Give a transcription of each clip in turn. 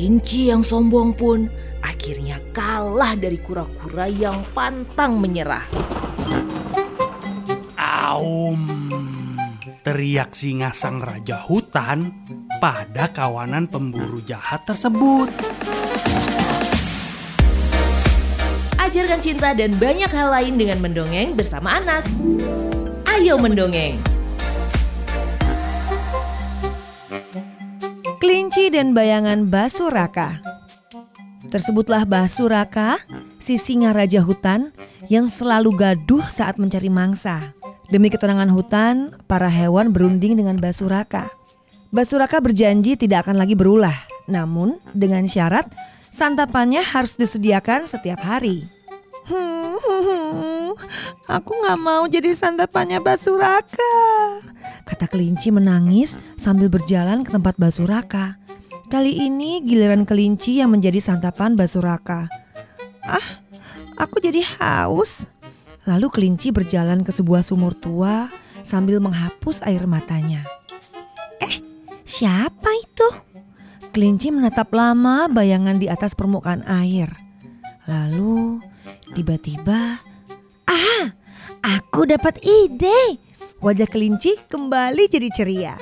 Kelinci yang sombong pun akhirnya kalah dari kura-kura yang pantang menyerah. Aum, teriak singa sang raja hutan pada kawanan pemburu jahat tersebut. Ajarkan cinta dan banyak hal lain dengan mendongeng bersama anak. Ayo mendongeng. Kelinci dan bayangan Basuraka. Tersebutlah Basuraka, si singa raja hutan yang selalu gaduh saat mencari mangsa. Demi ketenangan hutan, para hewan berunding dengan Basuraka. Basuraka berjanji tidak akan lagi berulah, namun dengan syarat santapannya harus disediakan setiap hari. Hmm, aku nggak mau jadi santapannya Basuraka. Kata kelinci menangis sambil berjalan ke tempat Basuraka. Kali ini giliran kelinci yang menjadi santapan Basuraka. Ah, aku jadi haus. Lalu kelinci berjalan ke sebuah sumur tua sambil menghapus air matanya. Eh, siapa itu? Kelinci menatap lama bayangan di atas permukaan air. Lalu tiba-tiba, ah, aku dapat ide. Wajah kelinci kembali jadi ceria.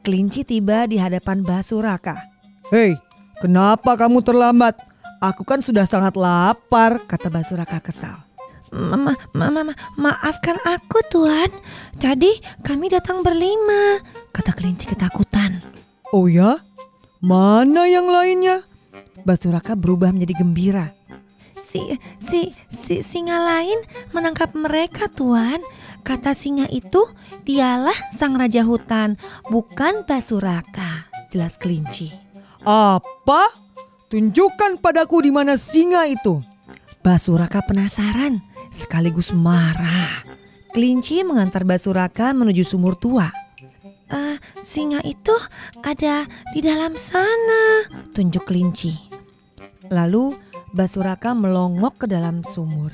Kelinci tiba di hadapan Basuraka. Hei, kenapa kamu terlambat? Aku kan sudah sangat lapar, kata Basuraka kesal. Mama, mama, ma maafkan aku tuan. Tadi kami datang berlima, kata kelinci ketakutan. Oh ya? Mana yang lainnya? Basuraka berubah menjadi gembira. Si, si, si singa lain menangkap mereka tuan. Kata singa itu dialah sang raja hutan, bukan Basuraka. Jelas kelinci. Apa? Tunjukkan padaku di mana singa itu. Basuraka penasaran sekaligus marah. Kelinci mengantar Basuraka menuju sumur tua. Uh, singa itu ada di dalam sana, tunjuk kelinci. Lalu Basuraka melongok ke dalam sumur.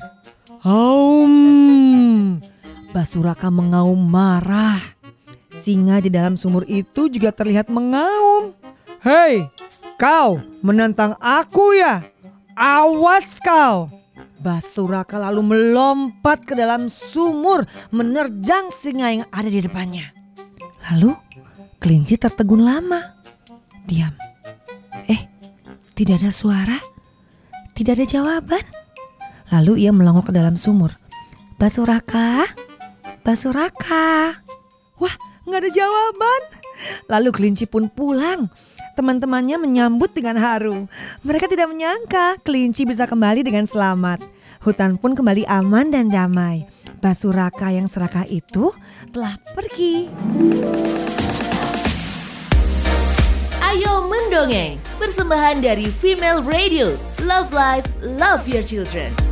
Haum! Basuraka mengaum marah. Singa di dalam sumur itu juga terlihat mengaum. Hei, kau menantang aku ya? Awas kau! Basuraka lalu melompat ke dalam sumur menerjang singa yang ada di depannya. Lalu kelinci tertegun lama. Diam. Eh, tidak ada suara. Tidak ada jawaban. Lalu ia melongok ke dalam sumur. Basuraka, Basuraka. Wah, nggak ada jawaban. Lalu kelinci pun pulang. Teman-temannya menyambut dengan haru. Mereka tidak menyangka kelinci bisa kembali dengan selamat. Hutan pun kembali aman dan damai. Basuraka yang serakah itu telah pergi. Ayo mendongeng, persembahan dari Female Radio. Love Life, Love Your Children.